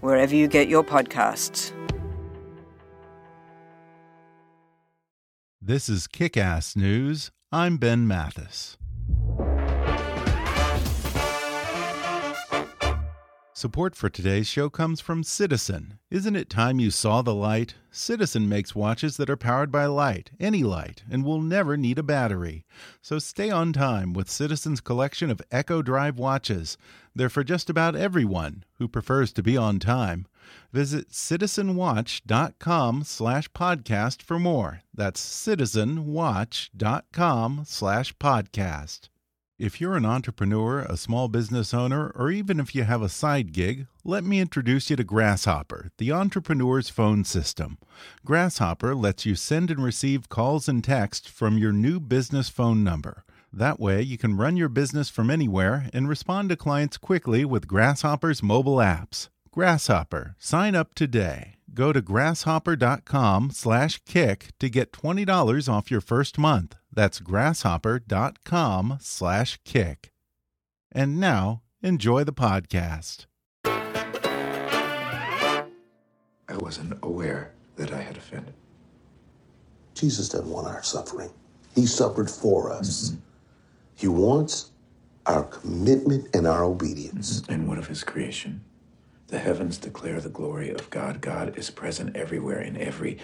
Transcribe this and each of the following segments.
wherever you get your podcasts. This is Kick Ass News. I'm Ben Mathis. Support for today's show comes from Citizen. Isn't it time you saw the light? Citizen makes watches that are powered by light, any light, and will never need a battery. So stay on time with Citizen's collection of Eco-Drive watches. They're for just about everyone who prefers to be on time. Visit citizenwatch.com slash podcast for more. That's citizenwatch.com slash podcast. If you're an entrepreneur, a small business owner, or even if you have a side gig, let me introduce you to Grasshopper, the entrepreneur's phone system. Grasshopper lets you send and receive calls and texts from your new business phone number. That way, you can run your business from anywhere and respond to clients quickly with Grasshopper's mobile apps. Grasshopper, sign up today. Go to grasshopper.com slash kick to get $20 off your first month. That's grasshopper.com slash kick. And now, enjoy the podcast. I wasn't aware that I had offended. Jesus doesn't want our suffering. He suffered for us. Mm-hmm. He wants our commitment and our obedience. Mm-hmm. And what of his creation? The heavens declare the glory of God. God is present everywhere in every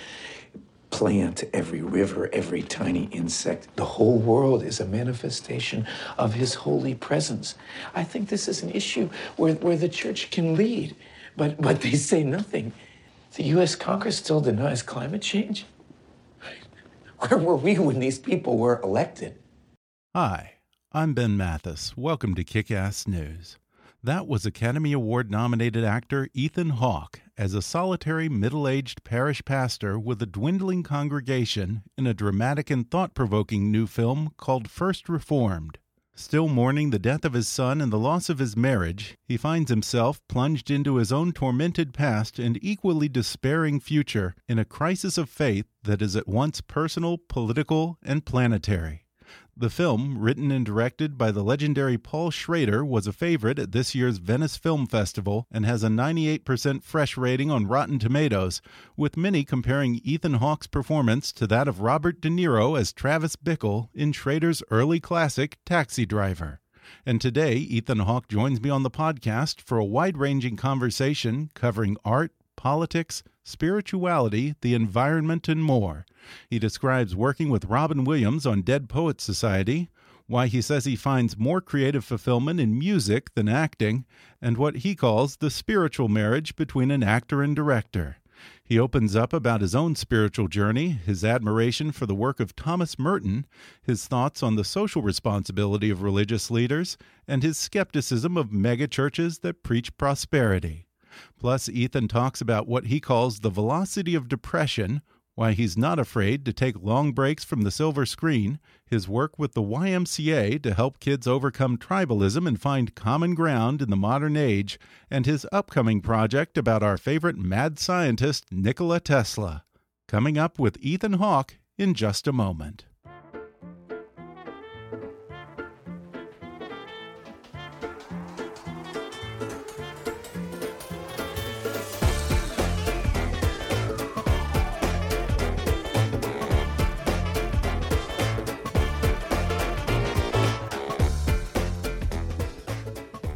plant, every river, every tiny insect. The whole world is a manifestation of his holy presence. I think this is an issue where, where the church can lead, but, but they say nothing. The US Congress still denies climate change. Where were we when these people were elected? Hi, I'm Ben Mathis. Welcome to Kick Ass News. That was Academy Award nominated actor Ethan Hawke as a solitary middle aged parish pastor with a dwindling congregation in a dramatic and thought provoking new film called First Reformed. Still mourning the death of his son and the loss of his marriage, he finds himself plunged into his own tormented past and equally despairing future in a crisis of faith that is at once personal, political, and planetary. The film, written and directed by the legendary Paul Schrader, was a favorite at this year's Venice Film Festival and has a 98% fresh rating on Rotten Tomatoes, with many comparing Ethan Hawke's performance to that of Robert De Niro as Travis Bickle in Schrader's early classic Taxi Driver. And today, Ethan Hawke joins me on the podcast for a wide ranging conversation covering art, politics, spirituality, the environment, and more. He describes working with Robin Williams on Dead Poets Society, why he says he finds more creative fulfillment in music than acting, and what he calls the spiritual marriage between an actor and director. He opens up about his own spiritual journey, his admiration for the work of Thomas Merton, his thoughts on the social responsibility of religious leaders, and his skepticism of megachurches that preach prosperity. Plus, Ethan talks about what he calls the velocity of depression, why he's not afraid to take long breaks from the silver screen, his work with the YMCA to help kids overcome tribalism and find common ground in the modern age, and his upcoming project about our favorite mad scientist, Nikola Tesla. Coming up with Ethan Hawke in just a moment.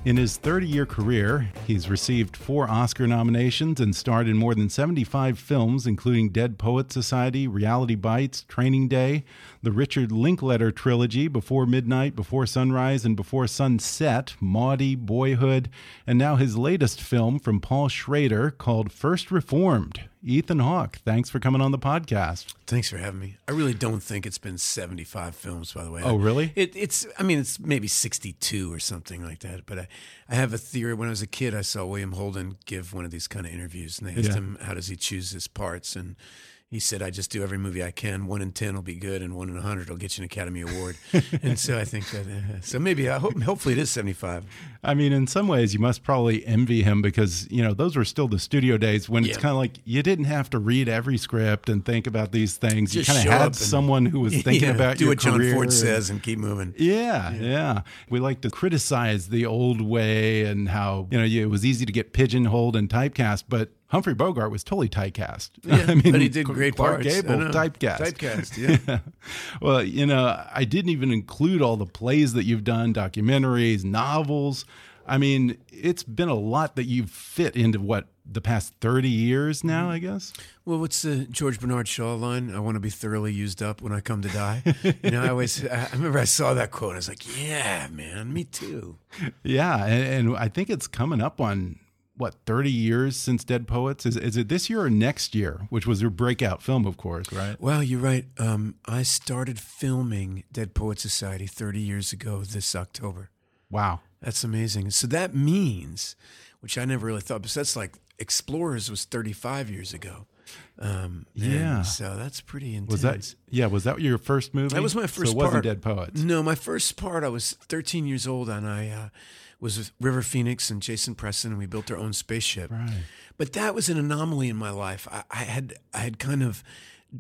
In his 30 year career, he's received four Oscar nominations and starred in more than 75 films, including Dead Poet Society, Reality Bites, Training Day, the Richard Linklater trilogy, Before Midnight, Before Sunrise, and Before Sunset, Maudie, Boyhood, and now his latest film from Paul Schrader called First Reformed. Ethan Hawke, thanks for coming on the podcast. Thanks for having me. I really don't think it's been 75 films, by the way. Oh, really? It, it's, I mean, it's maybe 62 or something like that. But I, I have a theory. When I was a kid, I saw William Holden give one of these kind of interviews, and they asked Yeah. him, how does he choose his parts? And he said, I just do every movie I can. One in 10 will be good, and one in 100 will get you an Academy Award. and so I think that, uh, so maybe, I hope, hopefully it is 75. I mean, in some ways, you must probably envy him because, you know, those were still the studio days when it's kind of like you didn't have to read every script and think about these things. Just you kind of had someone who was thinking Yeah, about do your what John career Ford and- says and keep moving. Yeah, yeah, We like to criticize the old way and how, you know, it was easy to get pigeonholed and typecast, but Humphrey Bogart was totally typecast. Yeah, I mean, but he did great Clark parts. Gable, typecast. Typecast, yeah. well, you know, I didn't even include all the plays that you've done, documentaries, novels. I mean, it's been a lot that you've fit into what the past 30 years now, mm-hmm. I guess. Well, what's the George Bernard Shaw line? I want to be thoroughly used up when I come to die. you know, I always, I remember I saw that quote. I was like, yeah, man, me too. Yeah, and, and I think it's coming up on what 30 years since Dead Poets. Is is it this year or next year? Which was your breakout film, of course, right? Well, you're right. Um, I started filming Dead Poet Society 30 years ago this October. Wow. That's amazing. So that means, which I never really thought, but that's like Explorers was 35 years ago. Um, Yeah. So that's pretty intense. Was that yeah? Was that your first movie? That was my first So it wasn't. Dead Poets. No, my first part. I was 13 years old, and I uh, was with River Phoenix and Jason Preston, and we built our own spaceship. Right. But that was an anomaly in my life. I, I had I had kind of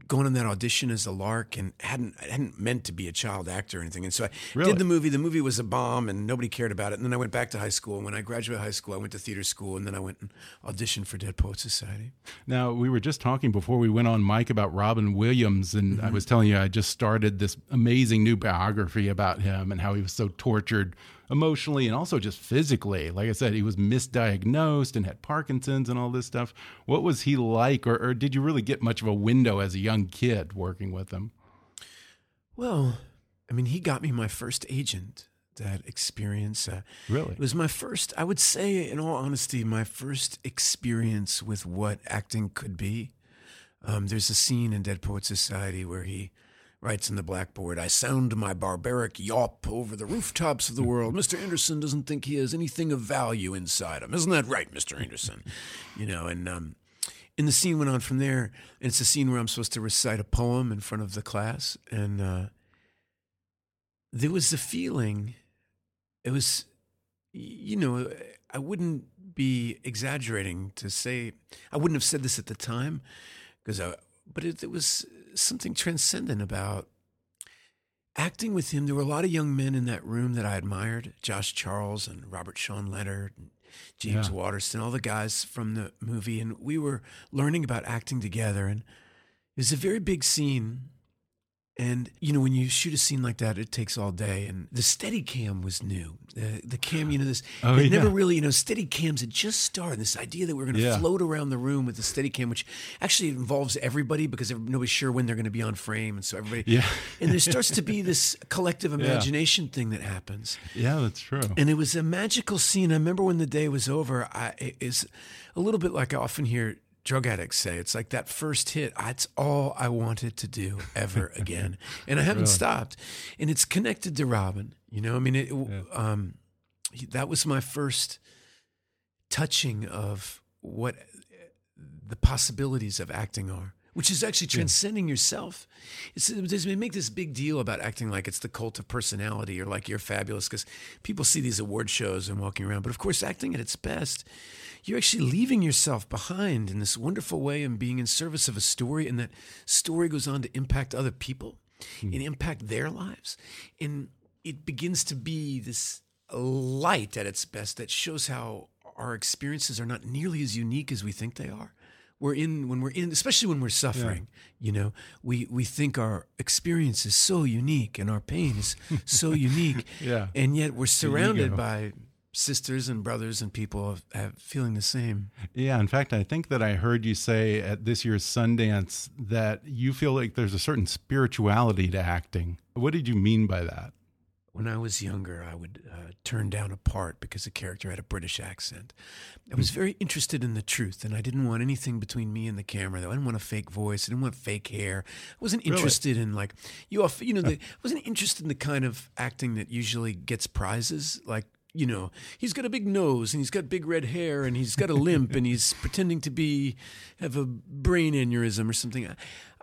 gone on that audition as a lark and hadn't I hadn't meant to be a child actor or anything. And so I Really? did the movie. The movie was a bomb, and nobody cared about it. And then I went back to high school. And when I graduated high school, I went to theater school, and then I went and auditioned for Dead Poet Society. Now, we were just talking before we went on mic about Robin Williams, and Mm-hmm. I was telling you I just started this amazing new biography about him and how he was so tortured emotionally and also just physically. Like I said, he was misdiagnosed and had Parkinson's and all this stuff. What was he like, or, or did you really get much of a window as a young kid working with him? Well, I mean, he got me my first agent. That experience. Uh, Really? It was my first, I would say, in all honesty, my first experience with what acting could be. Um, there's a scene in Dead Poet Society where he writes on the blackboard, I sound my barbaric yawp over the rooftops of the world. Mr. Anderson doesn't think he has anything of value inside him. Isn't that right, Mr. Anderson? You know, and um, and the scene went on from there. And it's a scene where I'm supposed to recite a poem in front of the class. And uh, there was the feeling, it was, you know, I wouldn't be exaggerating to say, I wouldn't have said this at the time, because I, but it, it was something transcendent about acting with him. There were a lot of young men in that room that I admired Josh Charles and Robert Sean Leonard, and James Yeah. Waterston, all the guys from the movie. And we were learning about acting together. And it was a very big scene. And, you know, when you shoot a scene like that, it takes all day. And the steady cam was new. The, the cam, you know, this, Oh, it never really, you know, steady cams had just started. This idea that we're going to Yeah. float around the room with the steady cam, which actually involves everybody because nobody's sure when they're going to be on frame. And so everybody, Yeah. and there starts to be this collective imagination thing that happens. Yeah, that's true. And it was a magical scene. I remember when the day was over, I, it is a little bit like I often hear drug addicts say. It's like that first hit, that's all I wanted to do ever again. and I haven't stopped. And it's connected to Robin. You know, I mean, it, um, that was my first touching of what the possibilities of acting are, which is actually transcending yourself. It's, they make this big deal about acting like it's the cult of personality or like you're fabulous because people see these award shows and walking around. But of course, acting at its best, you're actually leaving yourself behind in this wonderful way and being in service of a story, and that story goes on to impact other people hmm. and impact their lives. And it begins to be this light at its best that shows how our experiences are not nearly as unique as we think they are. We're in when we're in, especially when we're suffering. You know, we we think our experience is so unique and our pain is so unique. Yeah. and yet we're surrounded by sisters and brothers and people have, have feeling the same. Yeah, in fact, I think that I heard you say at this year's Sundance that you feel like there's a certain spirituality to acting. What did you mean by that? When I was younger, I would uh, turn down a part because the character had a British accent. I was very interested in the truth, and I didn't want anything between me and the camera. Though I didn't want a fake voice, I didn't want fake hair. I wasn't Really? interested in like you. Off, you know, the, I wasn't interested in the kind of acting that usually gets prizes. Like you know, he's got a big nose and he's got big red hair and he's got a limp and he's pretending to be have a brain aneurysm or something.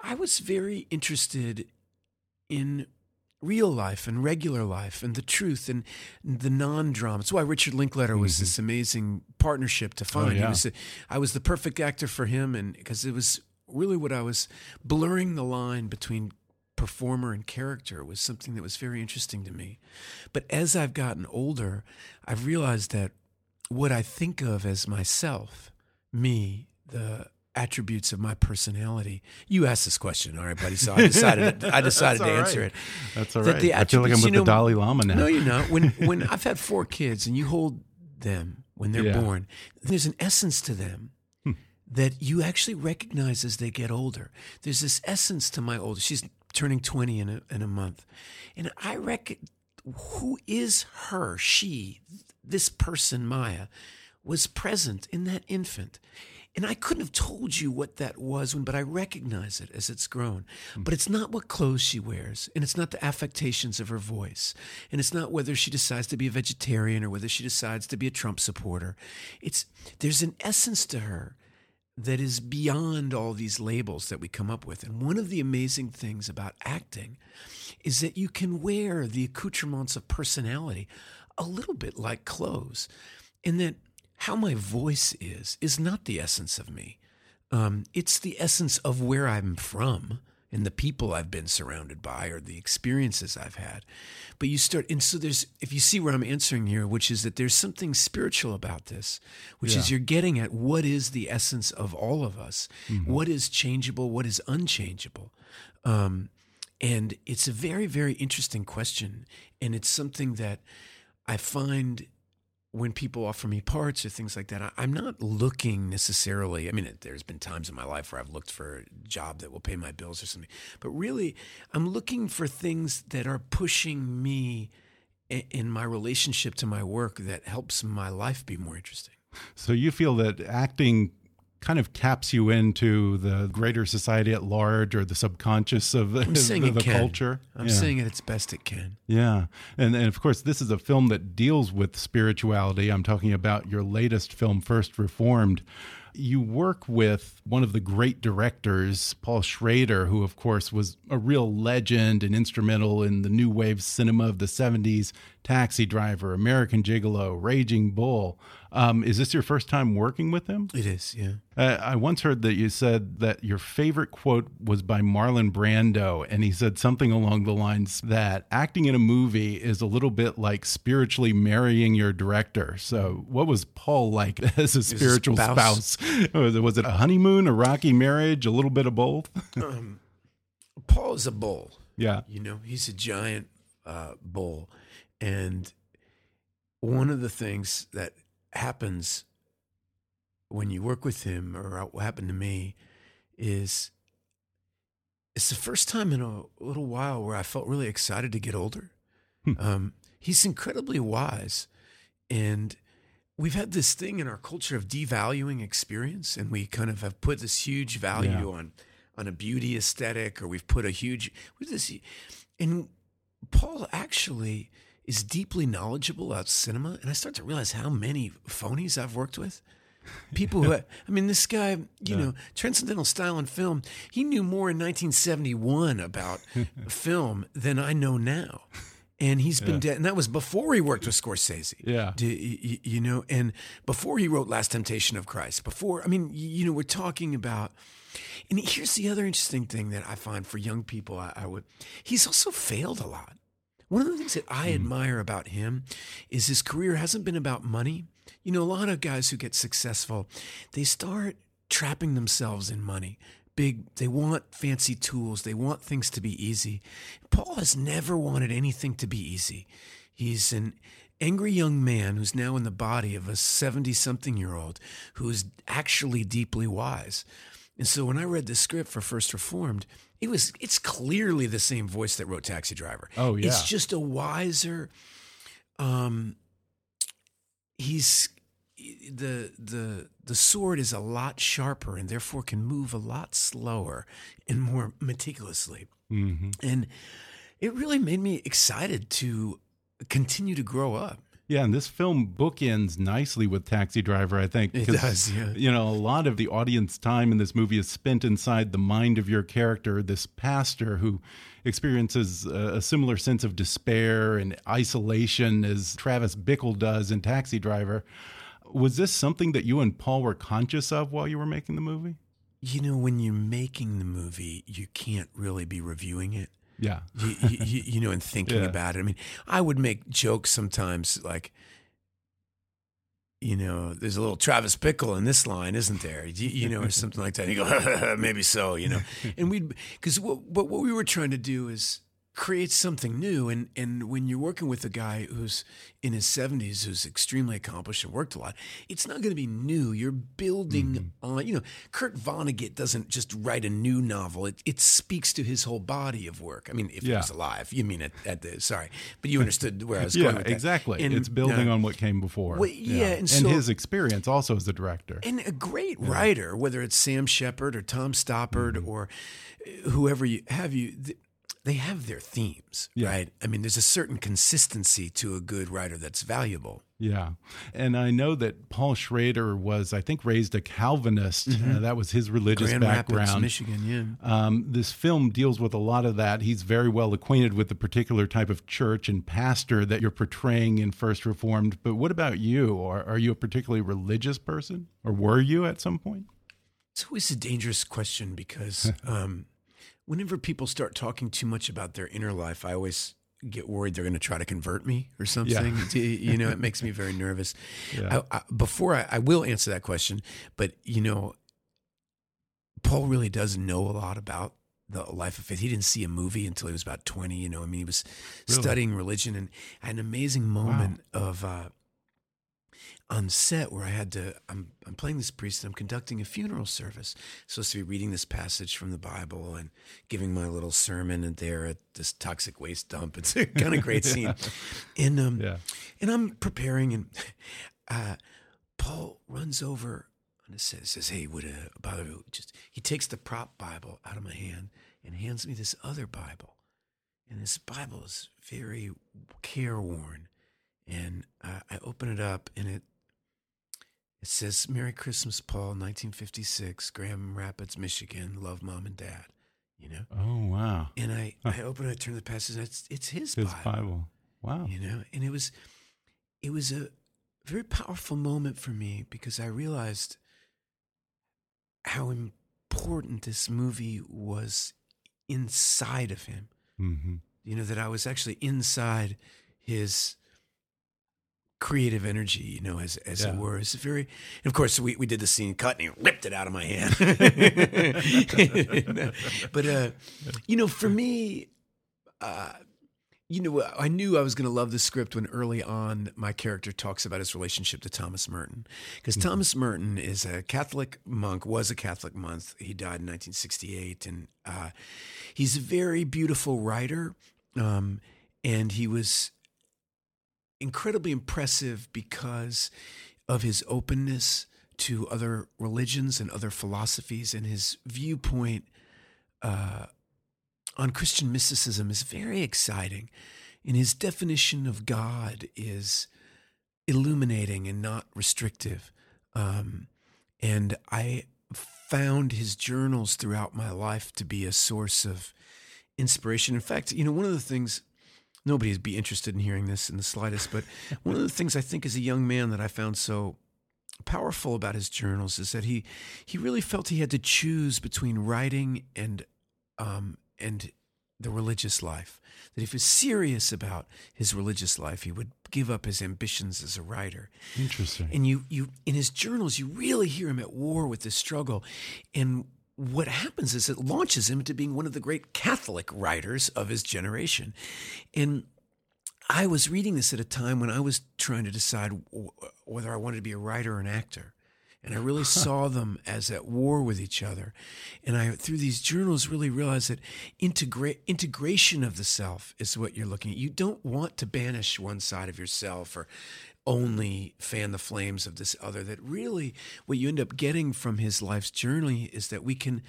I, was very interested in real life and regular life and the truth and the non-drama. That's why Richard Linklater was this mm-hmm. amazing partnership to find. Oh, he yeah. was, a, I was the perfect actor for him, and because it was really what I was blurring the line between performer and character was something that was very interesting to me. But as I've gotten older, I've realized that what I think of as myself, me, the attributes of my personality. You asked this question, all right, buddy. So I decided I decided to answer right. it. That's all That right. the I feel like I'm with you the know- Dalai Lama now. No, you're not. When when I've had four kids and you hold them when they're Yeah. born, there's an essence to them hmm. that you actually recognize as they get older. There's this essence to my older. She's turning 20 in a, in a month. And I reckon who is her, she, this person, Maya, was present in that infant. And I couldn't have told you what that was, when, but I recognize it as it's grown. Hmm. But it's not what clothes she wears, and it's not the affectations of her voice, and it's not whether she decides to be a vegetarian or whether she decides to be a Trump supporter. It's there's an essence to her that is beyond all these labels that we come up with. And one of the amazing things about acting is that you can wear the accoutrements of personality a little bit like clothes, in that how my voice is is not the essence of me. Um, it's the essence of where I'm from and the people I've been surrounded by or the experiences I've had. But you start, and so there's, if you see where I'm answering here, which is that there's something spiritual about this, which is you're getting at what is the essence of all of us, what is changeable, what is unchangeable. Um, and it's a very, very interesting question. And it's something that I find when people offer me parts or things like that, I, I'm not looking necessarily. I mean, there's been times in my life where I've looked for a job that will pay my bills or something, but really, I'm looking for things that are pushing me in my relationship to my work that helps my life be more interesting. So you feel that acting kind of taps you into the greater society at large or the subconscious of the, the, the culture? I'm Yeah. saying it its best it can. Yeah. And, and of course, this is a film that deals with spirituality. I'm talking about your latest film, First Reformed. You work with one of the great directors, Paul Schrader, who, of course, was a real legend and instrumental in the new wave cinema of the 70s Taxi Driver, American Gigolo, Raging Bull. Um, is this your first time working with him? It is, yeah. Uh, I once heard that you said that your favorite quote was by Marlon Brando, and he said something along the lines that acting in a movie is a little bit like spiritually marrying your director. So, what was Paul like as a spiritual spouse. spouse? Was it- a honeymoon, a rocky marriage, a little bit of both? Um, Paul is a bull. yeah. You know, he's a giant uh, bull. And one of the things that happens when you work with him, or what happened to me, is it's the first time in a little while where I felt really excited to get older. Um, he's incredibly wise. And we've had this thing in our culture of devaluing experience, and we kind of have put this huge value Yeah. on on a beauty aesthetic, or we've put a huge with this. And Paul actually is deeply knowledgeable about cinema, and I start to realize how many phonies I've worked with. People who, I mean, this guy, you know, transcendental style and film, he knew more in 1971 about film than I know now. And he's been dead. And that was before he worked with Scorsese. Yeah. Do y- y- you know, and before he wrote Last Temptation of Christ, before, I mean, you know, we're talking about, and here's the other interesting thing that I find for young people, I, I would, he's also failed a lot. One of the things that I hmm. admire about him is his career hasn't been about money. You know, a lot of guys who get successful, they start trapping themselves in money. Big, they want fancy tools, they want things to be easy. Paul has never wanted anything to be easy. He's an angry young man who's now in the body of a 70 something year old who is actually deeply wise. And so when I read the script for First Reformed, it was it's clearly the same voice that wrote Taxi Driver. Oh, yeah. It's just a wiser um he's the the the sword is a lot sharper and therefore can move a lot slower and more meticulously. hmm And it really made me excited to continue to grow up. Yeah, and this film bookends nicely with Taxi Driver, I think. It does, yeah. You know, a lot of the audience time in this movie is spent inside the mind of your character, this pastor who experiences a, a similar sense of despair and isolation as Travis Bickle does in Taxi Driver. Was this something that you and Paul were conscious of while you were making the movie? You know, when you're making the movie, you can't really be reviewing it. Yeah. you, you, you you know, and thinking Yeah. about it. I mean, I would make jokes sometimes, like, you know, there's a little Travis Bickle in this line, isn't there? You, you know, or something like that. And you go, maybe so, you know. And we'd, because what, what what we were trying to do is create something new. And and when you're working with a guy who's in his 70s, who's extremely accomplished and worked a lot, it's not going to be new. You're building on, you know, Kurt Vonnegut doesn't just write a new novel. It it speaks to his whole body of work. I mean, if he Yeah. was alive, you mean it at the sorry, but you understood where I was Yeah, going. With exactly. And, it's building uh, on what came before. well, yeah, and and so- his experience also as a director. and a great writer, whether it's Sam Shepard or Tom Stoppard Mm-hmm. or whoever you have you, th- they have their themes, Yeah. right? I mean, there's a certain consistency to a good writer that's valuable. Yeah. And I know that Paul Schrader was, I think, raised a Calvinist. Uh, that was his religious. Grand background. Rapids, Michigan, yeah. Um, this film deals with a lot of that. He's very well acquainted with the particular type of church and pastor that you're portraying in First Reformed. But what about you? Are, are you a particularly religious person? Or were you at some point? It's always a dangerous question because um, whenever people start talking too much about their inner life, I always get worried they're going to try to convert me or something. Do you know, it makes me very nervous. Yeah. I, I, before I, I will answer that question, but you know, Paul really does know a lot about the life of faith. He didn't see a movie until he was about 20. You know, I mean, he was Really? studying religion and an amazing moment of, uh, on set where I had to, I'm, I'm playing this priest and I'm conducting a funeral service. Supposed to be reading this passage from the Bible and giving my little sermon and there at this toxic waste dump. It's a kind of great scene. And, um, Yeah. and I'm preparing and, uh, Paul runs over and says, says, Hey, would, uh, bother the just, he takes the prop Bible out of my hand and hands me this other Bible. And this Bible is very careworn. And uh, I open it up and it, it says, Merry Christmas, Paul, 1956, Grand Rapids, Michigan. Love mom and dad, you know? Oh, wow. And I, I open it, turn the passage, and it's, it's his, His Bible Bible. Wow. you know and it was it was a very powerful moment for me because i realized how important this movie was inside of him hmm you know that i was actually inside his creative energy you know as as it were it's very and of course we, we did the scene cut and he ripped it out of my hand but uh you know for me uh you know, I knew I was going to love the script when early on my character talks about his relationship to Thomas Merton. Because Thomas Merton is a Catholic monk, was a Catholic monk. He died in 1968. And uh, he's a very beautiful writer. Um, and he was incredibly impressive because of his openness to other religions and other philosophies and his viewpoint uh, on Christian mysticism is very exciting. And his definition of God is illuminating and not restrictive. Um, and I found his journals throughout my life to be a source of inspiration. In fact, you know, one of the things nobody would be interested in hearing this in the slightest, but one of the things I think as a young man that I found so powerful about his journals is that he he really felt he had to choose between writing and um, and the religious life. That if he was serious about his religious life, he would give up his ambitions as a writer. Interesting. And you, you in his journals, you really hear him at war with this struggle. And what happens is it launches him into being one of the great Catholic writers of his generation. And I was reading this at a time when I was trying to decide w- whether I wanted to be a writer or an actor. And I really saw them as at war with each other. And I, through these journals, really realized that integra- integration of the self is what you're looking at. You don't want to banish one side of yourself or only fan the flames of this other. That really, what you end up getting from his life's journey is that we can,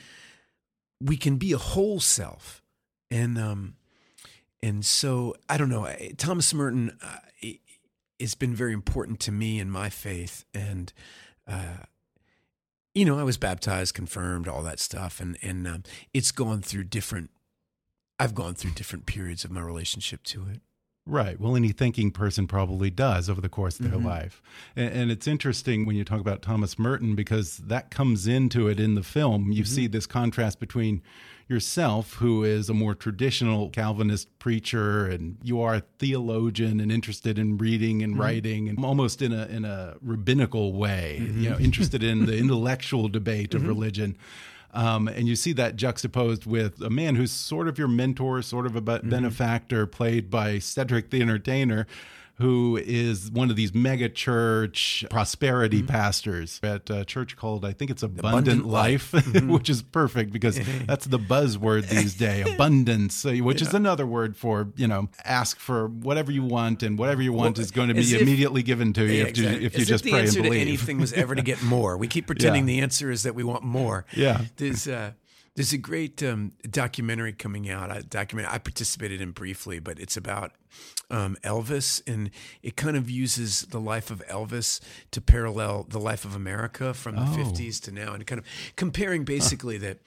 we can be a whole self. And, um, and so I don't know. Thomas Merton uh, has been very important to me in my faith, and uh, you know, I was baptized, confirmed, all that stuff, and and um, it's gone through different. I've gone through different periods of my relationship to it. Right. Well, any thinking person probably does over the course of their mm -hmm. life. And, and, it's interesting when you talk about Thomas Merton because that comes into it in the film. You mm -hmm. see this contrast between yourself, who is a more traditional Calvinist preacher, and you are a theologian and interested in reading and mm -hmm. writing, and almost in a in a rabbinical way, you know, interested in the intellectual debate of mm -hmm. religion. Um, and you see that juxtaposed with a man who's sort of your mentor, sort of a mm-hmm. benefactor, played by Cedric the Entertainer, who is one of these mega church prosperity mm -hmm. pastors at a church called I think it's Abundant, Abundant Life, Life. Mm -hmm. which is perfect because that's the buzzword these days, abundance, uh, which yeah. is another word for you know ask for whatever you want and whatever you want well, is going to be if, immediately given to you yeah, if you, if you just pray and believe. anything was ever to get more. We keep pretending yeah. the answer is that we want more. Yeah, there's. Uh, there's a great um, documentary coming out. A document I participated in briefly, but it's about um, Elvis, and it kind of uses the life of Elvis to parallel the life of America from the oh. 50s to now, and kind of comparing basically huh. that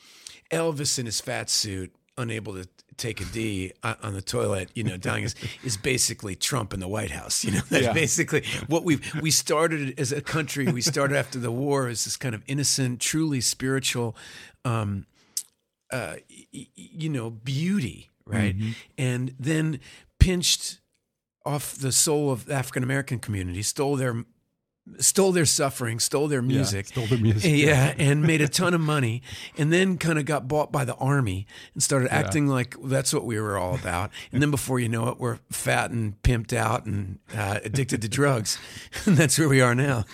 Elvis in his fat suit, unable to take a D on the toilet, you know, dying is, is basically Trump in the White House. You know, that's yeah. basically what we we started as a country. We started after the war as this kind of innocent, truly spiritual um, uh, you know, beauty, right? Mm-hmm. And then pinched off the soul of the African American community, stole their stole their suffering, stole their music, yeah, stole their music, yeah, and made a ton of money, and then kind of got bought by the army and started yeah. acting like that's what we were all about. And then before you know it, we're fat and pimped out and uh, addicted to drugs, and that's where we are now.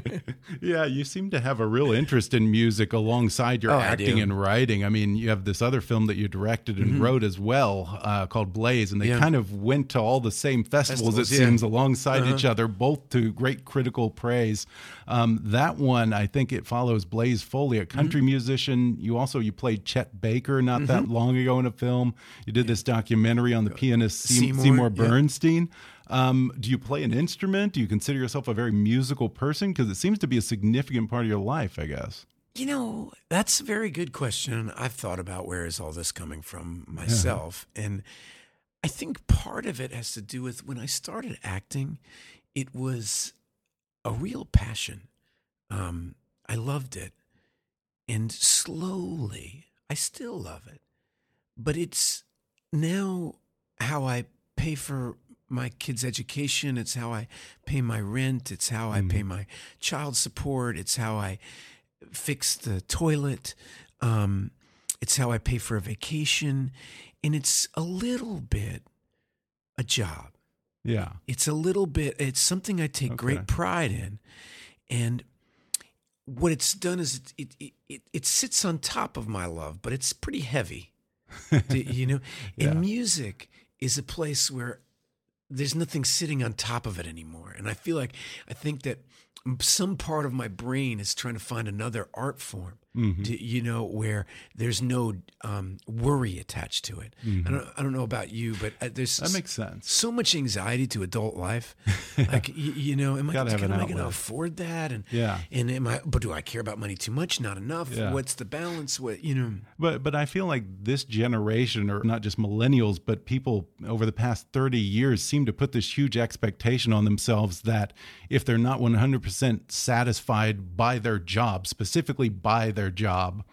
yeah, you seem to have a real interest in music alongside your oh, acting and writing. I mean, you have this other film that you directed and mm -hmm. wrote as well uh, called Blaze, and they yeah. kind of went to all the same festivals. festivals it seems alongside uh -huh. each other, both to great critical praise. Um, that one, I think it follows Blaze Foley, a country mm -hmm. musician. You also you played Chet Baker not mm -hmm. that mm-hmm. long ago in a film. You did this documentary on the pianist Seymour, Seymour Bernstein. Yeah. Um, do you play an instrument? Do you consider yourself a very musical person? Because it seems to be a significant part of your life, I guess. You know, that's a very good question. I've thought about where is all this coming from myself. Yeah. And I think part of it has to do with when I started acting, it was a real passion. Um, I loved it. And slowly, I still love it. But it's now how I pay for my kids' education. It's how I pay my rent. It's how I mm. pay my child support. It's how I fix the toilet. Um, it's how I pay for a vacation. And it's a little bit a job. Yeah. It's a little bit, it's something I take okay. great pride in. And what it's done is it, it, it, it, sits on top of my love, but it's pretty heavy. you know? yeah. And music is a place where there's nothing sitting on top of it anymore. And I feel like, I think that some part of my brain is trying to find another art form mm-hmm. to, you know, where there's no um, worry attached to it. Mm-hmm. I don't, I don't know about you, but uh, there's that makes sense. So much anxiety to adult life. Like, you, you, know, am I, am I going to afford that? And yeah, and am I? But do I care about money too much? Not enough. Yeah. What's the balance? What you know? But but I feel like this generation, or not just millennials, but people over the past thirty years, seem to put this huge expectation on themselves that if they're not one hundred percent satisfied by their job, specifically by their their job,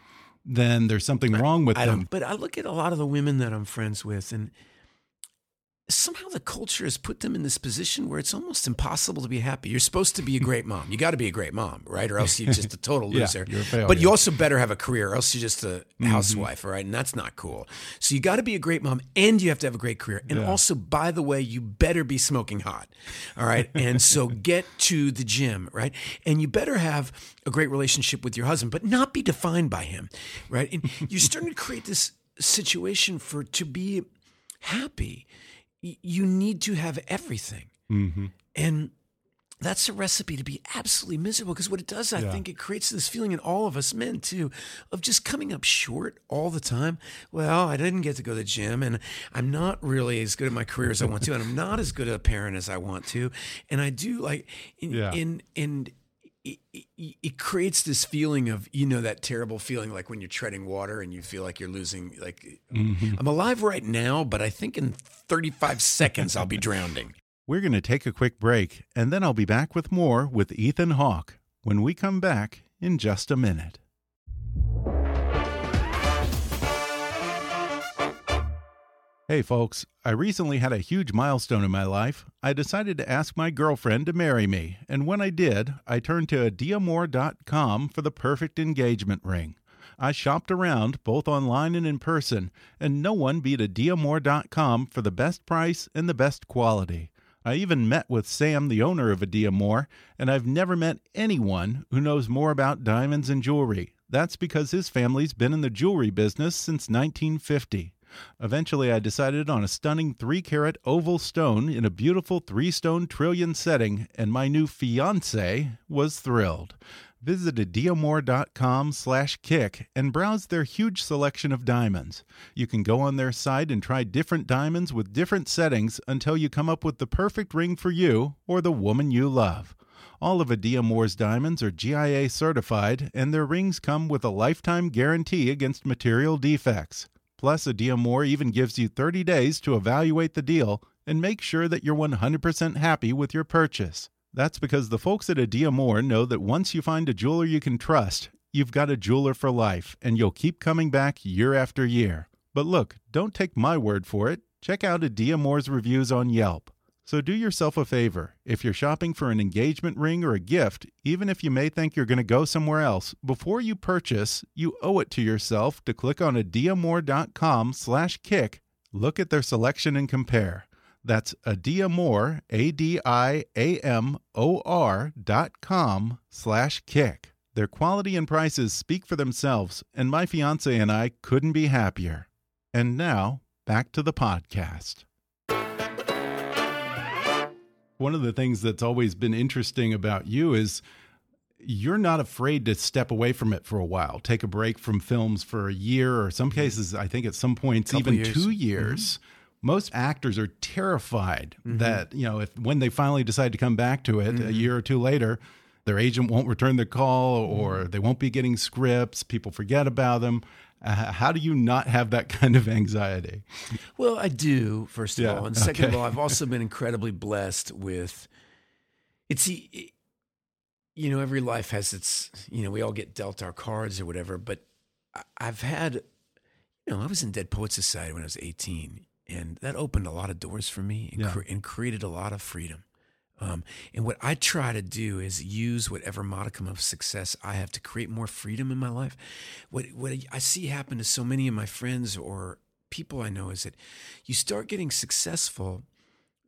then there's something wrong with I them. But I look at a lot of the women that I'm friends with, and somehow the culture has put them in this position where it's almost impossible to be happy. You're supposed to be a great mom. You got to be a great mom, right? Or else you're just a total Yeah, loser. you're a but you also better have a career, or else you're just a Mm-hmm. housewife, all right? And that's not cool. So you got to be a great mom, and you have to have a great career. And Yeah. also, by the way, you better be smoking hot, all right? And so get to the gym, right? And you better have a great relationship with your husband, but not be defined by him, right? And you're starting to create this situation for to be happy, you need to have everything. Mm-hmm. And that's a recipe to be absolutely miserable because what it does, I Yeah. think it creates this feeling in all of us men too of just coming up short all the time. Well, I didn't get to go to the gym and I'm not really as good at my career as I want to, and I'm not as good a parent as I want to. And I do like, in, Yeah. in, in, it, it, it creates this feeling of you know that terrible feeling like when you're treading water and you feel like you're losing like Mm-hmm. i'm alive right now but i think in 35 seconds i'll be drowning We're going to take a quick break, and then I'll be back with more with Ethan Hawke when we come back in just a minute. Hey, folks, I recently had a huge milestone in my life. I decided to ask my girlfriend to marry me, and when I did, I turned to Adiamor.com for the perfect engagement ring. I shopped around, both online and in person, and no one beat Adiamor.com for the best price and the best quality. I even met with Sam, the owner of Adiamor, and I've never met anyone who knows more about diamonds and jewelry. That's because his family's been in the jewelry business since 1950. Eventually, I decided on a stunning 3 carat oval stone in a beautiful 3 stone trillion setting, and my new fiance was thrilled. Visit diamore.com slash kick and browse their huge selection of diamonds. You can go on their site and try different diamonds with different settings until you come up with the perfect ring for you or the woman you love. All of Adia Adiamor's diamonds are GIA certified, and their rings come with a lifetime guarantee against material defects. Plus, Adiamor even gives you 30 days to evaluate the deal and make sure that you're 100% happy with your purchase. That's because the folks at Adiamor know that once you find a jeweler you can trust, you've got a jeweler for life, and you'll keep coming back year after year. But look, don't take my word for it. Check out Adiamor's reviews on Yelp. So do yourself a favor. If you're shopping for an engagement ring or a gift, even if you may think you're going to go somewhere else, before you purchase, you owe it to yourself to click on adiamor.com slash kick, look at their selection and compare. That's adiamor, A-D-I-A-M-O-R dot com slash kick. Their quality and prices speak for themselves, and my fiance and I couldn't be happier. And now, back to the podcast. One of the things that's always been interesting about you is you're not afraid to step away from it for a while, take a break from films for a year, or some mm-hmm. cases, I think at some points, even years. two mm-hmm. years. Most actors are terrified mm-hmm. that, you know, if when they finally decide to come back to it a year or two later, their agent won't return the call or they won't be getting scripts, people forget about them. Uh, how do you not have that kind of anxiety? Well, I do, first of Yeah, all. And second of all, I've also been incredibly blessed with it's you know, every life has its you know, we all get dealt our cards or whatever, but I've had you know, I was in Dead Poet Society when I was 18, and that opened a lot of doors for me and, Yeah. cre- and created a lot of freedom. Um, and what I try to do is use whatever modicum of success I have to create more freedom in my life. What what I see happen to so many of my friends or people I know is that you start getting successful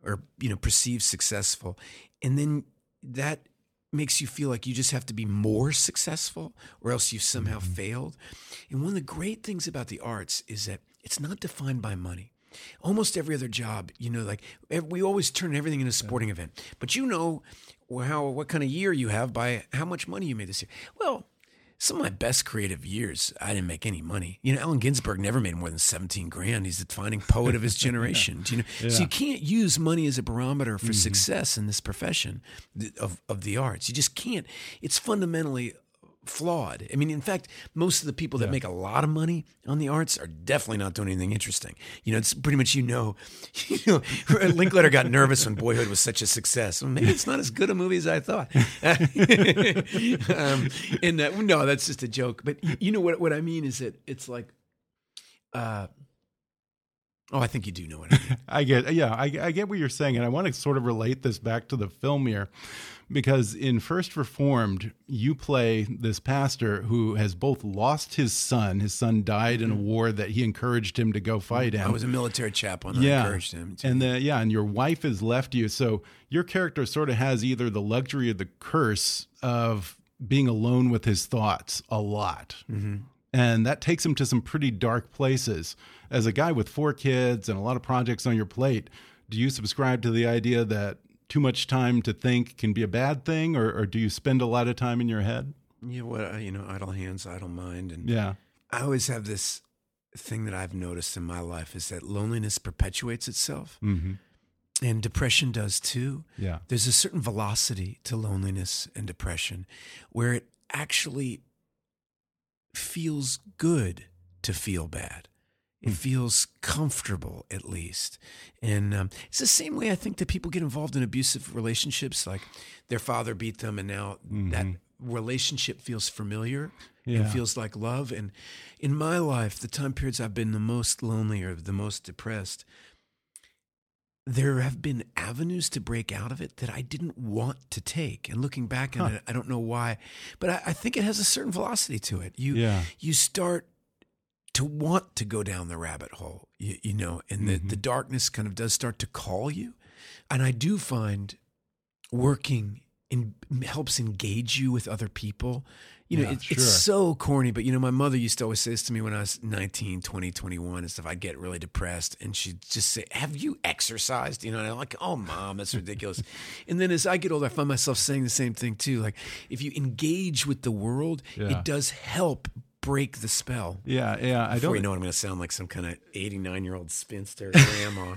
or you know perceived successful, and then that makes you feel like you just have to be more successful or else you've somehow failed. And one of the great things about the arts is that it's not defined by money. Almost every other job, you know, like we always turn everything into a sporting event, but you know how what kind of year you have by how much money you made this year. Well, some of my best creative years, I didn't make any money. You know, Allen Ginsberg never made more than 17 grand. He's the defining poet of his generation. Do you know? So you can't use money as a barometer for mm-hmm. success in this profession of, of the arts. You just can't. It's fundamentally flawed. I mean, in fact, most of the people that make a lot of money on the arts are definitely not doing anything interesting. You know, it's pretty much you know, you know, Linklater got nervous when Boyhood was such a success. Well, maybe it's not as good a movie as I thought. um, and uh, no, that's just a joke. But you, you know what? What I mean is that it's like, uh, Oh, I think you do know what I mean. I get, yeah, I, I, get what you're saying, and I want to sort of relate this back to the film here, because in First Reformed, you play this pastor who has both lost his son. His son died in a mm-hmm. war that he encouraged him to go fight in. I was a military chaplain. Yeah, I encouraged him. To. And the, yeah, and your wife has left you, so your character sort of has either the luxury or the curse of being alone with his thoughts a lot. Mm -hmm. And that takes him to some pretty dark places. As a guy with four kids and a lot of projects on your plate, do you subscribe to the idea that too much time to think can be a bad thing, or, or do you spend a lot of time in your head? Yeah, what you know, idle hands, idle mind, and yeah, I always have this thing that I've noticed in my life is that loneliness perpetuates itself. Mm -hmm and depression does too. Yeah. There's a certain velocity to loneliness and depression where it actually feels good to feel bad. It mm. feels comfortable, at least. And um, it's the same way I think that people get involved in abusive relationships. Like their father beat them, and now mm-hmm. that relationship feels familiar yeah. and feels like love. And in my life, the time periods I've been the most lonely or the most depressed, there have been avenues to break out of it that I didn't want to take. And looking back on huh. it, I don't know why, but I, I, think it has a certain velocity to it. You yeah. you start to want to go down the rabbit hole, you, you know, and the, mm-hmm. the darkness kind of does start to call you. And I do find working in helps engage you with other people you know, yeah, it, sure. it's so corny, but you know, my mother used to always say this to me when I was 19, 20, 21 and stuff. I'd get really depressed and she'd just say, Have you exercised? You know, and I'm like, Oh, mom, that's ridiculous. and then as I get older, I find myself saying the same thing too. Like, if you engage with the world, yeah. it does help break the spell. Yeah, yeah. I don't. you know, I'm going to sound like some kind of 89 year old spinster grandma.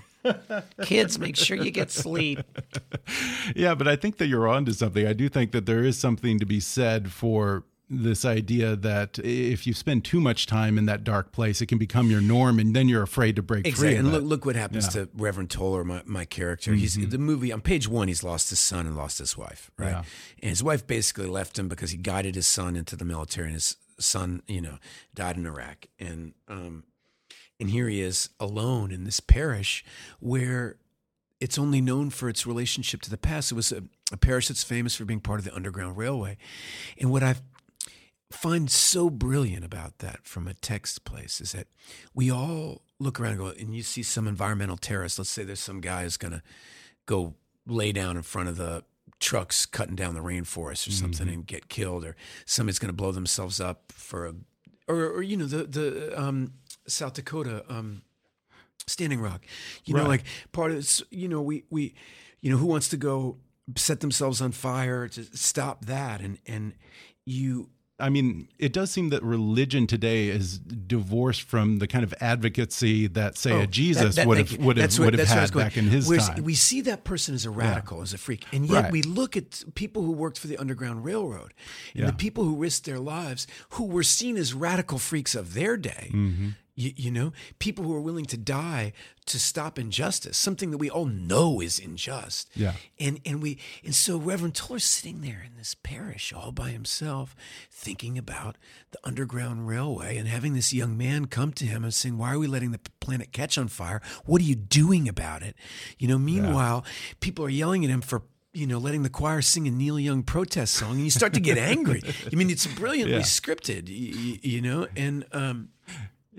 Kids, make sure you get sleep. Yeah, but I think that you're onto something. I do think that there is something to be said for this idea that if you spend too much time in that dark place, it can become your norm, and then you're afraid to break exactly. free. And look, look what happens yeah. to Reverend Toller, my, my character. Mm -hmm. He's mm-hmm. the movie on page one. He's lost his son and lost his wife, right? Yeah. And his wife basically left him because he guided his son into the military, and his son, you know, died in Iraq. And um, and here he is alone in this parish where it's only known for its relationship to the past. It was a, a parish that's famous for being part of the Underground Railway, and what I've find so brilliant about that from a text place is that we all look around and go, and you see some environmental terrorist. Let's say there's some guy who's going to go lay down in front of the trucks cutting down the rainforest or something mm-hmm. and get killed, or somebody's going to blow themselves up for a, or, or you know, the the um, South Dakota um, Standing Rock. You right. know, like part of it's, you know, we we, you know, who wants to go set themselves on fire to stop that, and and you I mean, it does seem that religion today is divorced from the kind of advocacy that, say, oh, a Jesus that, that, would have would have, would have had back in his Whereas time. We see that person as a radical, yeah. as a freak, and yet right. we look at people who worked for the Underground Railroad and yeah. the people who risked their lives, who were seen as radical freaks of their day. Mm -hmm. You, you, know, people who are willing to die to stop injustice, something that we all know is unjust. Yeah. And and we and so Reverend Toller's sitting there in this parish all by himself, thinking about the Underground Railway and having this young man come to him and saying, Why are we letting the planet catch on fire? What are you doing about it? You know, meanwhile, yeah. people are yelling at him for you know, letting the choir sing a Neil Young protest song, and you start to get angry. I mean, it's brilliantly yeah. scripted, you, you, know, and um,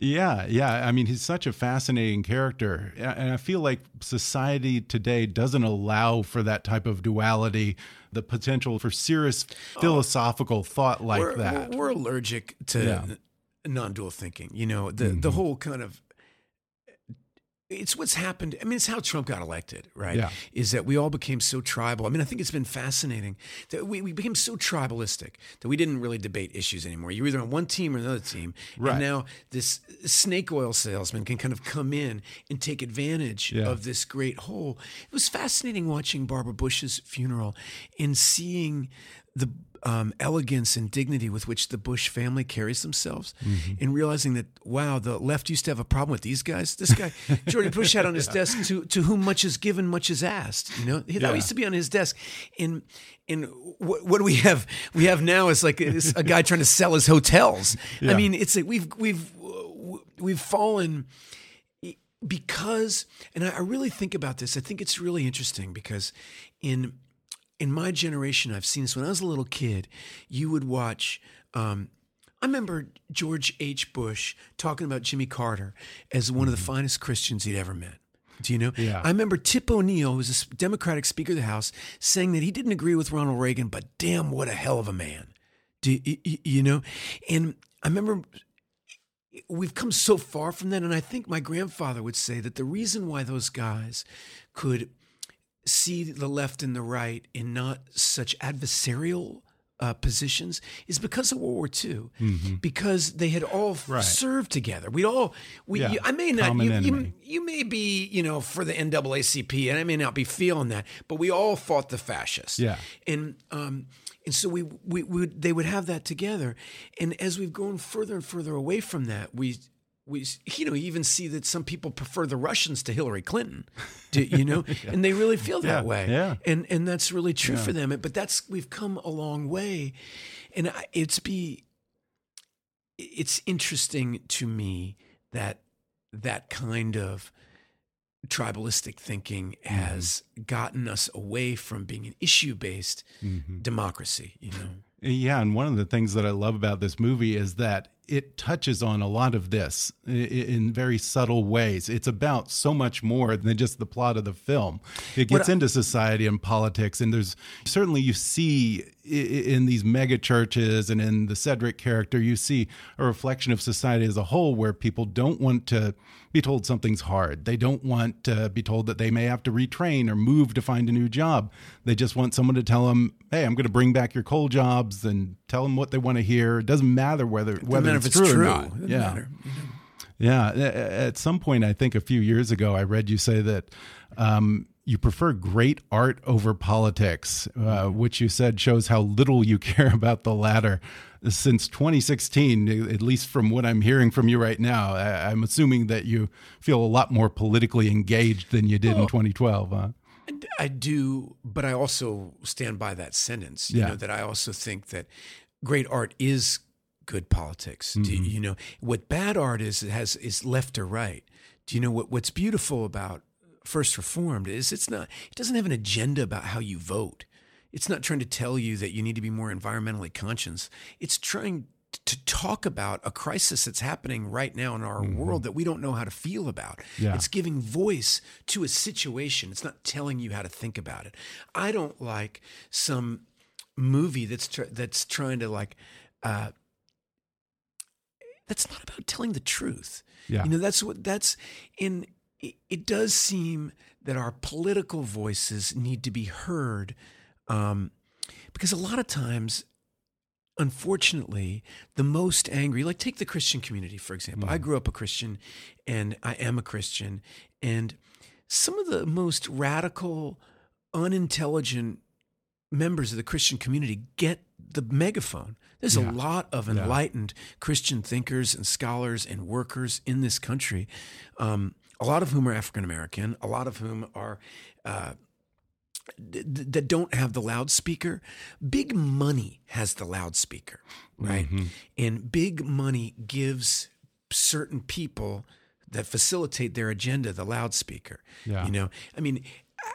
yeah, yeah. I mean, he's such a fascinating character. And I feel like society today doesn't allow for that type of duality, the potential for serious philosophical thought like we're, that. We're allergic to yeah. non dual thinking. You know, the, mm -hmm. the whole kind of it's what's happened. I mean, it's how Trump got elected, right? Yeah. Is that we all became so tribal. I mean, I think it's been fascinating that we, we became so tribalistic that we didn't really debate issues anymore. You're either on one team or another team. Right. And now this snake oil salesman can kind of come in and take advantage yeah. of this great hole. It was fascinating watching Barbara Bush's funeral and seeing the um, elegance and dignity with which the Bush family carries themselves, mm-hmm. and realizing that wow, the left used to have a problem with these guys. This guy, George Bush, had on his yeah. desk to to whom much is given, much is asked. You know, that yeah. used to be on his desk. And and what, what do we have? We have now is like a, a guy trying to sell his hotels. Yeah. I mean, it's like we've we've we've fallen because, and I, I really think about this. I think it's really interesting because in in my generation, I've seen this. When I was a little kid, you would watch. Um, I remember George H. Bush talking about Jimmy Carter as one of the finest Christians he'd ever met. Do you know? Yeah. I remember Tip O'Neill, who was a Democratic Speaker of the House, saying that he didn't agree with Ronald Reagan, but damn, what a hell of a man. Do you, you- you know? And I remember we've come so far from that. And I think my grandfather would say that the reason why those guys could see the left and the right in not such adversarial uh, positions is because of World War II, because they had all served together. We all, we, Yeah, you- I may not, you, you, you may be, you know, for the NAACP, and I may not be feeling that, but we all fought the fascists. Yeah. and um, and so we, we, we would, they would have that together, and as we've gone further and further away from that, we. We, you know, you even see that some people prefer the Russians to Hillary Clinton, do, you know, and they really feel that Yeah, way, yeah. and and that's really true for them. But that's we've come a long way, and it's be it's interesting to me that that kind of tribalistic thinking has mm-hmm. gotten us away from being an issue based mm-hmm. democracy. You know, Yeah, and one of the things that I love about this movie is that it touches on a lot of this in very subtle ways. It's about so much more than just the plot of the film. It gets I- into society and politics, and there's certainly you see in these mega churches and in the Cedric character, you see a reflection of society as a whole where people don't want to be told something's hard. They don't want to be told that they may have to retrain or move to find a new job. They just want someone to tell them, "Hey, I'm going to bring back your coal jobs," and tell them what they want to hear. It doesn't matter whether whether it's, if it's true, true. or not. It doesn't yeah. matter. Yeah. At some point, I think a few years ago, I read you say that um, you prefer great art over politics, uh, which you said shows how little you care about the latter. Since 2016, at least from what I'm hearing from you right now, I, I'm assuming that you feel a lot more politically engaged than you did in 2012. Huh? I do, but I also stand by that sentence. You Yeah. know that I also think that great art is good politics. Mm-hmm. you, you know what bad art is? It has is left or right. Do you know what what's beautiful about First Reformed is it's not it doesn't have an agenda about how you vote. It's not trying to tell you that you need to be more environmentally conscious. It's trying to talk about a crisis that's happening right now in our world that we don't know how to feel about. Mm-hmm. Yeah. It's giving voice to a situation. It's not telling you how to think about it. I don't like some movie that's tr- that's trying to like uh, that's not about telling the truth. Yeah. You know, that's what that's in it, it does seem that our political voices need to be heard um, because a lot of times unfortunately the most angry like take the christian community for example i grew up a christian and i am a christian and some of the most radical unintelligent members of the christian community get the megaphone there's Yeah. a lot of Yeah. enlightened christian thinkers and scholars and workers in this country um, a lot of whom are african american a lot of whom are uh, th- that don't have the loudspeaker. Big money has the loudspeaker, right? Mm-hmm. And big money gives certain people that facilitate their agenda the loudspeaker. Yeah. You know, I mean,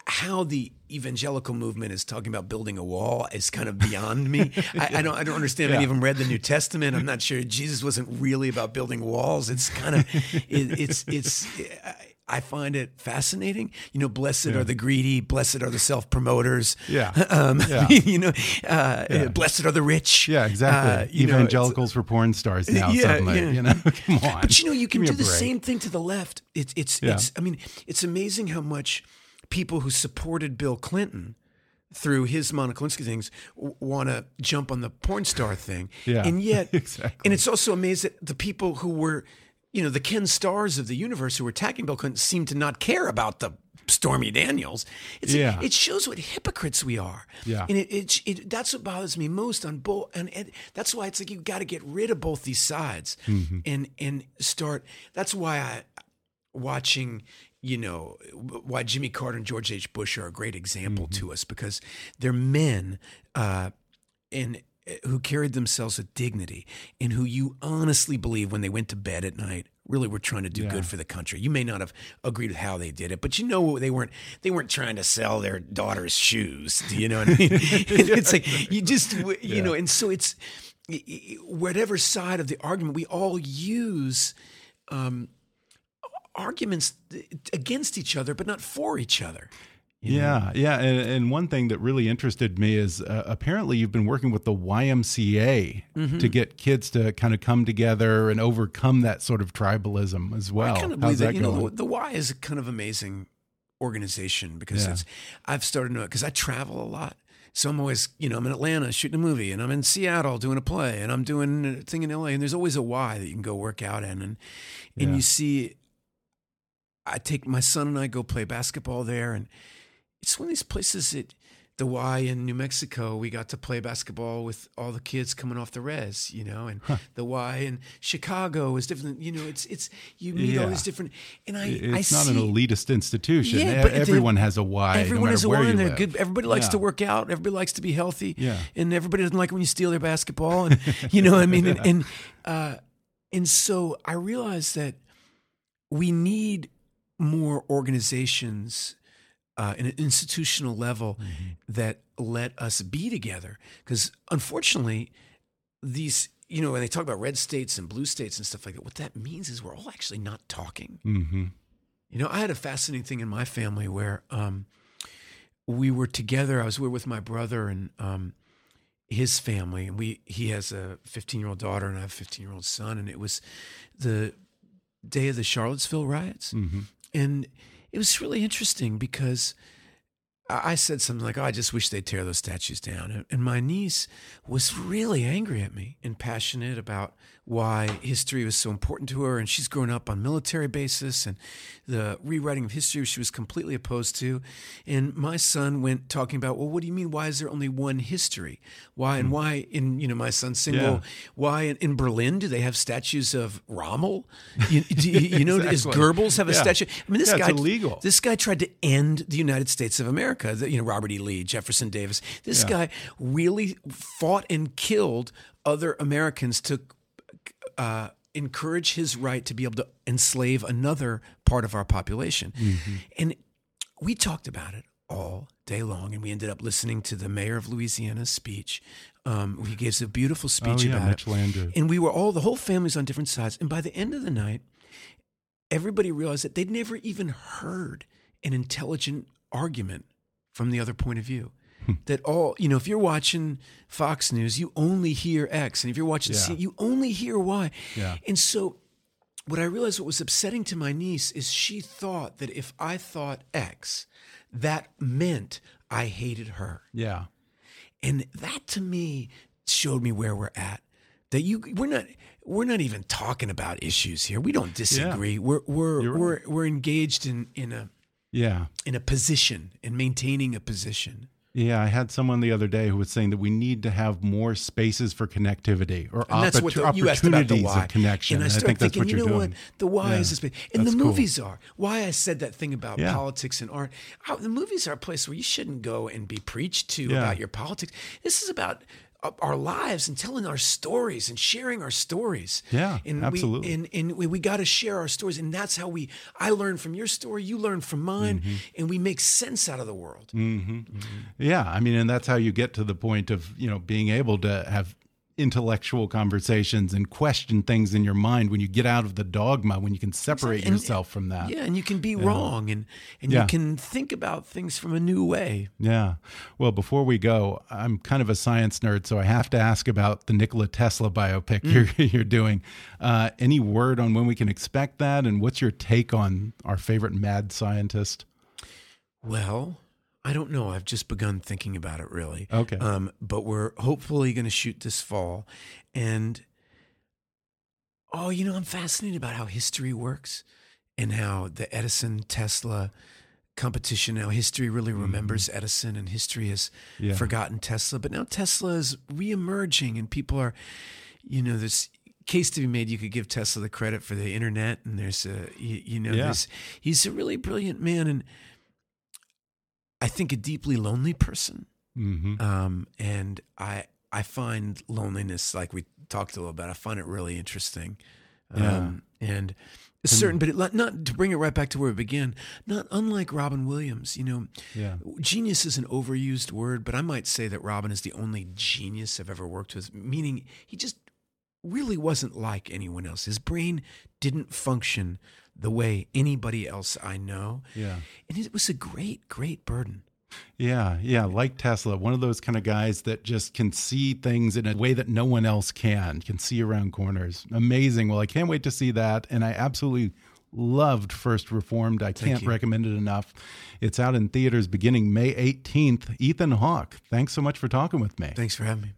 how the evangelical movement is talking about building a wall is kind of beyond me. I, I don't. I don't understand. I Yeah. haven't even read the New Testament. I'm not sure Jesus wasn't really about building walls. It's kind of. It, it's. It's. I find it fascinating. You know, blessed are the greedy. Blessed are the self promoters. Yeah. Um, Yeah. you know, uh, Yeah. blessed are the rich. Yeah, exactly. Uh, know, Evangelicals for porn stars now. Yeah, suddenly, yeah. you know, come on. but you know, you can do the break. same thing to the left. It's it's Yeah. it's. I mean, it's amazing how much people who supported Bill Clinton through his Monica Lewinsky things want to jump on the porn star thing. Yeah, and yet, exactly. and it's also amazing that the people who were, you know, the Ken Starrs of the universe who were attacking Bill Clinton seem to not care about the. Stormy Daniels. It's, Yeah. It shows what hypocrites we are. Yeah. And it, it, it that's what bothers me most on both. And, and that's why it's like you've got to get rid of both these sides Mm-hmm. and and start. That's why I watching. You know why Jimmy Carter and George H. Bush are a great example Mm-hmm. to us because they're men uh, and uh, who carried themselves with dignity and who you honestly believe when they went to bed at night really were trying to do Yeah. good for the country. You may not have agreed with how they did it, but you know they weren't they weren't trying to sell their daughter's shoes. Do you know what I mean? it's like you just you Yeah. know, and so it's whatever side of the argument we all use um, arguments against each other, but not for each other. you know? Yeah, yeah, and, and one thing that really interested me is uh, apparently you've been working with the YMCA Mm-hmm. to get kids to kind of come together and overcome that sort of tribalism as well. I kind of believe that. that You know, the, the Y is a kind of amazing organization because Yeah. it's. I've started to because I travel a lot. So I'm always, you know, I'm in Atlanta shooting a movie, and I'm in Seattle doing a play, and I'm doing a thing in LA, and there's always a Y that you can go work out in, and and Yeah. you see. I take my son and I go play basketball there, and it's one of these places that the Y in New Mexico, we got to play basketball with all the kids coming off the res, you know, and the Y in Chicago is different. You know, it's it's you meet all these different, and I It's I not see, an elitist institution. Yeah, but the- everyone has a Y. Everyone no has a Y, and they're live. good. Everybody likes Yeah. to work out. Everybody likes to be healthy. Yeah. and everybody doesn't like when you steal their basketball. And you know, what I mean, and and, uh, and so I realized that we need more organizations uh, in an institutional level Mm-hmm. that let us be together. Because unfortunately, these you know when they talk about red states and blue states and stuff like that, what that means is we're all actually not talking. hmm You know, I had a fascinating thing in my family where um, we were together. I was with my brother and um, his family, and we he has a 15 year old daughter and I have a 15 year old son, and it was the day of the Charlottesville riots, hmm and it was really interesting because I said something like, "Oh, I just wish they'd tear those statues down," and my niece was really angry at me and passionate about why history was so important to her, and she's grown up on military basis and the rewriting of history she was completely opposed to. And my son went talking about, "Well, what do you mean? Why is there only one history? Why and hmm. why in you know my son's single? Yeah. Why in, in Berlin do they have statues of Rommel? You, do you, you know, does Goebbels have a Yeah. statue? I mean, this Yeah, guy illegal. this guy tried to end the United States of America. You know, Robert E. Lee, Jefferson Davis. This guy really fought and killed other Americans to uh, encourage his right to be able to enslave another part of our population. Mm-hmm. And we talked about it all day long, and we ended up listening to the mayor of Louisiana's speech. Um, he gives a beautiful speech Oh speech yeah, about Mitch it. And we were all, the whole family's on different sides. And by the end of the night, everybody realized that they'd never even heard an intelligent argument from the other point of view. That all, you know, if you're watching Fox News, you only hear X. And if you're watching Yeah. C, you only hear Y. Yeah. And so what I realized what was upsetting to my niece is she thought that if I thought X, that meant I hated her. yeah, And that to me showed me where we're at. That you we're not we're not even talking about issues here. We don't disagree. We're we're You're we're right. we're engaged in in a yeah. in a position in maintaining a position. Yeah, I had someone the other day who was saying that we need to have more spaces for connectivity or And that's what the, you asked about the why. of connection. And I I started think that's thinking, what you you're know doing. what? The why Yeah, is this, big. and the that's cool. movies are. Why I said that thing about Yeah. politics and art. The movies are a place where you shouldn't go and be preached to Yeah. about your politics. This is about our lives and telling our stories and sharing our stories. Yeah, and absolutely. We, and and we, we got to share our stories, and that's how we. I learn from your story, you learn from mine, Mm-hmm. and we make sense out of the world. Yeah, I mean, and that's how you get to the point of you know being able to have intellectual conversations and question things in your mind when you get out of the dogma when you can separate And- yourself from that. Yeah, and you can be wrong, and and Yeah. you can think about things from a new way. Yeah. Well, before we go, I'm kind of a science nerd, so I have to ask about the Nikola Tesla biopic Mm. you're, you're doing. Uh, any word on when we can expect that, and what's your take on our favorite mad scientist? Well, I don't know. I've just begun thinking about it really. Okay. Um, but we're hopefully going to shoot this fall. And oh, you know, I'm fascinated about how history works and how the Edison Tesla competition now history really remembers Edison and history has Mm-hmm. Yeah. forgotten Tesla. But now Tesla is reemerging and people are, you know, this case to be made you could give Tesla the credit for the internet and there's a you, you know Yeah. he's a really brilliant man and I think a deeply lonely person. hmm Um, and I I find loneliness, like we talked a little about, I find it really interesting. Yeah. Um, and certain, but it, not to bring it right back to where we began. Not unlike Robin Williams, you know. Yeah. Genius is an overused word, but I might say that Robin is the only genius I've ever worked with. Meaning, he just really wasn't like anyone else. His brain didn't function the way anybody else I know. Yeah. And it was a great, great burden. Yeah, yeah, like Tesla, one of those kind of guys that just can see things in a way that no one else can, can see around corners. Amazing. Well, I can't wait to see that. And I absolutely loved First Reformed. I can't you. recommend it enough. It's out in theaters beginning May 18th. Ethan Hawke, thanks so much for talking with me. Thanks for having me.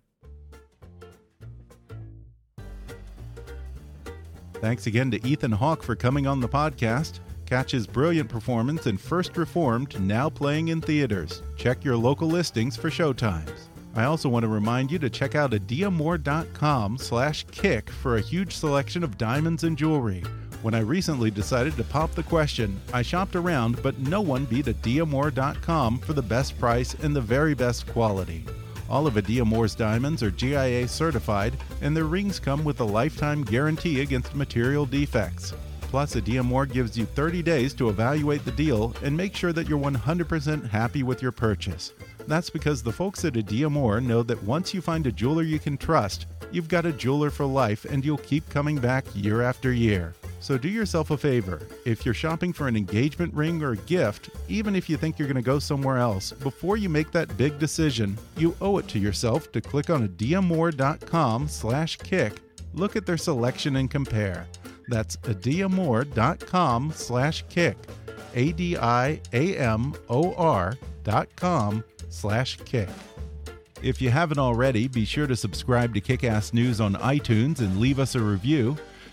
Thanks again to Ethan Hawke for coming on the podcast. Catch his brilliant performance in First Reformed, now playing in theaters. Check your local listings for showtimes. I also want to remind you to check out adiamor.com slash kick for a huge selection of diamonds and jewelry. When I recently decided to pop the question, I shopped around, but no one beat adiamor.com for the best price and the very best quality. All of Adiamor's diamonds are GIA certified, and their rings come with a lifetime guarantee against material defects. Plus, Adiamor gives you 30 days to evaluate the deal and make sure that you're 100% happy with your purchase. That's because the folks at Adiamor know that once you find a jeweler you can trust, you've got a jeweler for life and you'll keep coming back year after year. So do yourself a favor. If you're shopping for an engagement ring or a gift, even if you think you're going to go somewhere else, before you make that big decision, you owe it to yourself to click on adiamor.com slash kick, look at their selection and compare. That's adiamor.com slash kick. A-D-I-A-M-O-R dot com slash kick. If you haven't already, be sure to subscribe to Kickass News on iTunes and leave us a review.